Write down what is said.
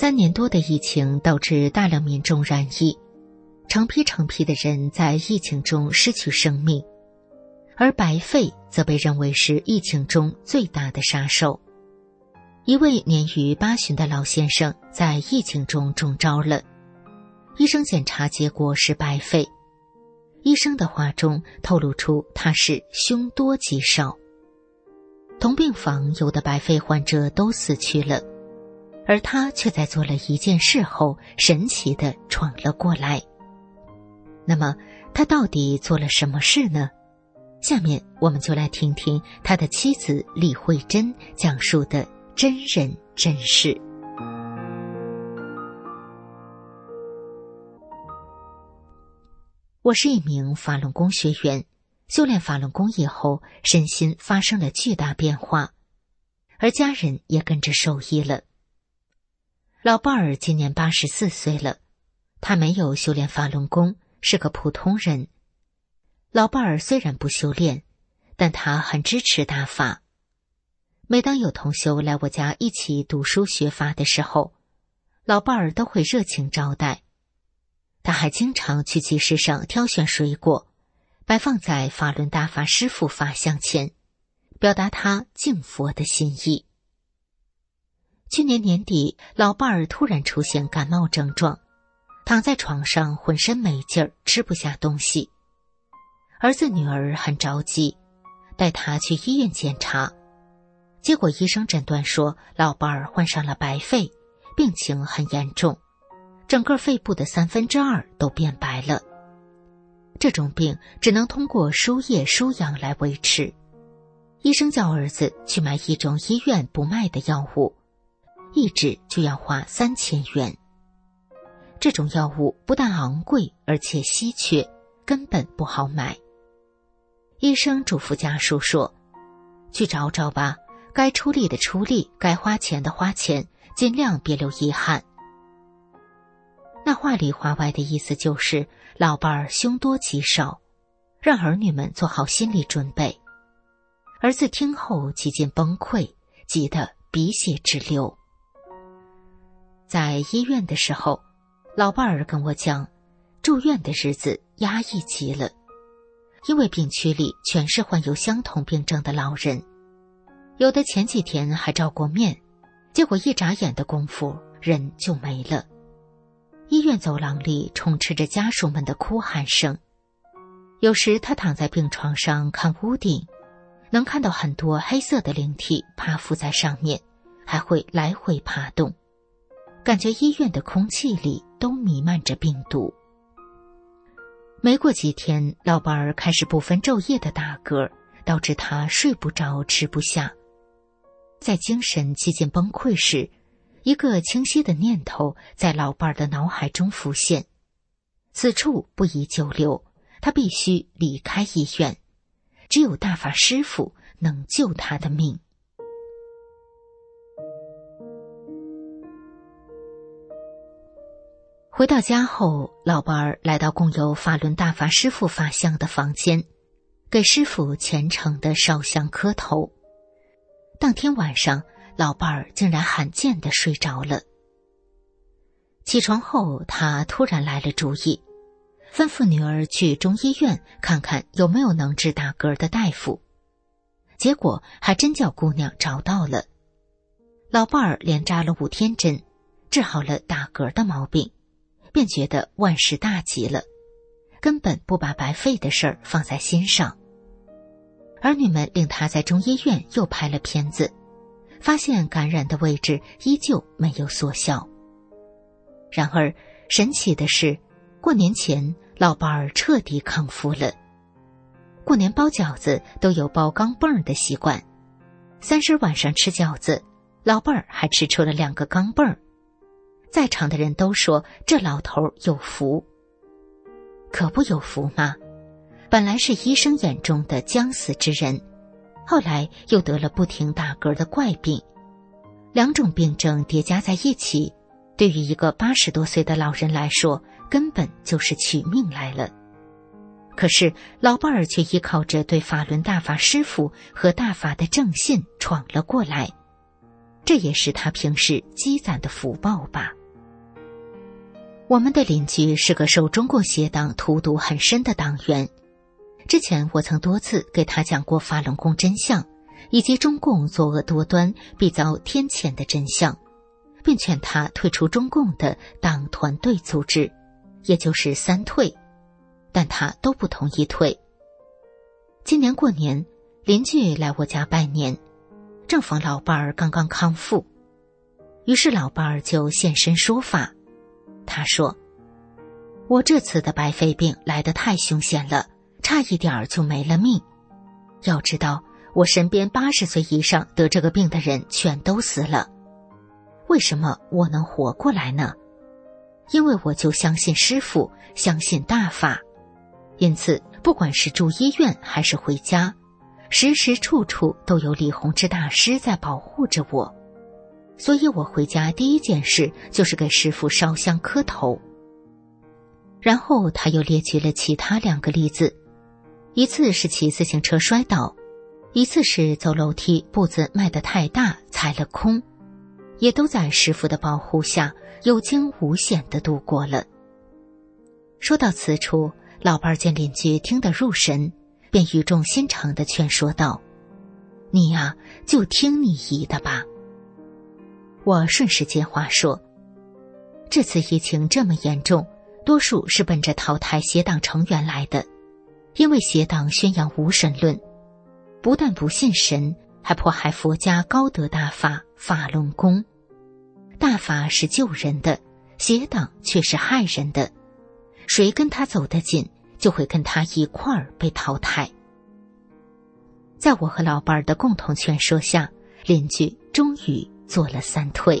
三年多的疫情导致大量民众染疫，成批成批的人在疫情中失去生命，而白肺则被认为是疫情中最大的杀手。一位年逾八旬的老先生在疫情中中招了，医生检查结果是白肺，医生的话中透露出他是凶多吉少。同病房有的白肺患者都死去了。而他却在做了一件事后，神奇的闯了过来。那么，他到底做了什么事呢？下面我们就来听听他的妻子李慧珍讲述的真人真事。我是一名法轮功学员，修炼法轮功以后，身心发生了巨大变化，而家人也跟着受益了。老伴儿今年八十四岁了，他没有修炼法轮功，是个普通人。老伴儿虽然不修炼，但他很支持大法。每当有同修来我家一起读书学法的时候，老伴儿都会热情招待。他还经常去集市上挑选水果，摆放在法轮大法师傅法像前，表达他敬佛的心意。去年年底，老伴儿突然出现感冒症状，躺在床上浑身没劲儿，吃不下东西。儿子女儿很着急，带他去医院检查，结果医生诊断说老伴儿患上了白肺，病情很严重，整个肺部的三分之二都变白了。这种病只能通过输液输氧来维持。医生叫儿子去买一种医院不卖的药物。一支就要花三千元。这种药物不但昂贵，而且稀缺，根本不好买。医生嘱咐家属说：“去找找吧，该出力的出力，该花钱的花钱，尽量别留遗憾。”那话里话外的意思就是，老伴儿凶多吉少，让儿女们做好心理准备。儿子听后几近崩溃，急得鼻血直流。在医院的时候，老伴儿跟我讲，住院的日子压抑极了，因为病区里全是患有相同病症的老人，有的前几天还照过面，结果一眨眼的功夫人就没了。医院走廊里充斥着家属们的哭喊声，有时他躺在病床上看屋顶，能看到很多黑色的灵体趴伏在上面，还会来回爬动。感觉医院的空气里都弥漫着病毒。没过几天，老伴儿开始不分昼夜的打嗝，导致他睡不着、吃不下。在精神几近崩溃时，一个清晰的念头在老伴儿的脑海中浮现：此处不宜久留，他必须离开医院。只有大法师傅能救他的命。回到家后，老伴儿来到供有法轮大法师傅法像的房间，给师傅虔诚的烧香磕头。当天晚上，老伴儿竟然罕见的睡着了。起床后，他突然来了主意，吩咐女儿去中医院看看有没有能治打嗝的大夫。结果还真叫姑娘找到了，老伴儿连扎了五天针，治好了打嗝的毛病。便觉得万事大吉了，根本不把白费的事儿放在心上。儿女们令他在中医院又拍了片子，发现感染的位置依旧没有缩小。然而神奇的是，过年前老伴儿彻底康复了。过年包饺子都有包钢镚的习惯，三十晚上吃饺子，老伴儿还吃出了两个钢镚儿。在场的人都说这老头有福，可不有福吗？本来是医生眼中的将死之人，后来又得了不停打嗝的怪病，两种病症叠加在一起，对于一个八十多岁的老人来说，根本就是取命来了。可是老伴儿却依靠着对法轮大法师傅和大法的正信闯了过来，这也是他平时积攒的福报吧。我们的邻居是个受中共邪党荼毒很深的党员。之前我曾多次给他讲过法轮功真相，以及中共作恶多端必遭天谴的真相，并劝他退出中共的党团队组织，也就是三退，但他都不同意退。今年过年，邻居来我家拜年，正逢老伴儿刚刚康复，于是老伴儿就现身说法。他说：“我这次的白肺病来得太凶险了。”差一点儿就没了命。要知道，我身边八十岁以上得这个病的人全都死了，为什么我能活过来呢？因为我就相信师傅，相信大法，因此不管是住医院还是回家，时时处处都有李洪志大师在保护着我。所以我回家第一件事就是给师傅烧香磕头。然后他又列举了其他两个例子。一次是骑自行车摔倒，一次是走楼梯步子迈得太大踩了空，也都在师傅的保护下有惊无险的度过了。说到此处，老伴儿见邻居听得入神，便语重心长的劝说道：“你呀，就听你姨的吧。”我顺势接话说：“这次疫情这么严重，多数是奔着淘汰邪党成员来的。”因为邪党宣扬无神论，不但不信神，还迫害佛家高德大法法轮功。大法是救人的，邪党却是害人的。谁跟他走得近，就会跟他一块儿被淘汰。在我和老伴儿的共同劝说下，邻居终于做了三退。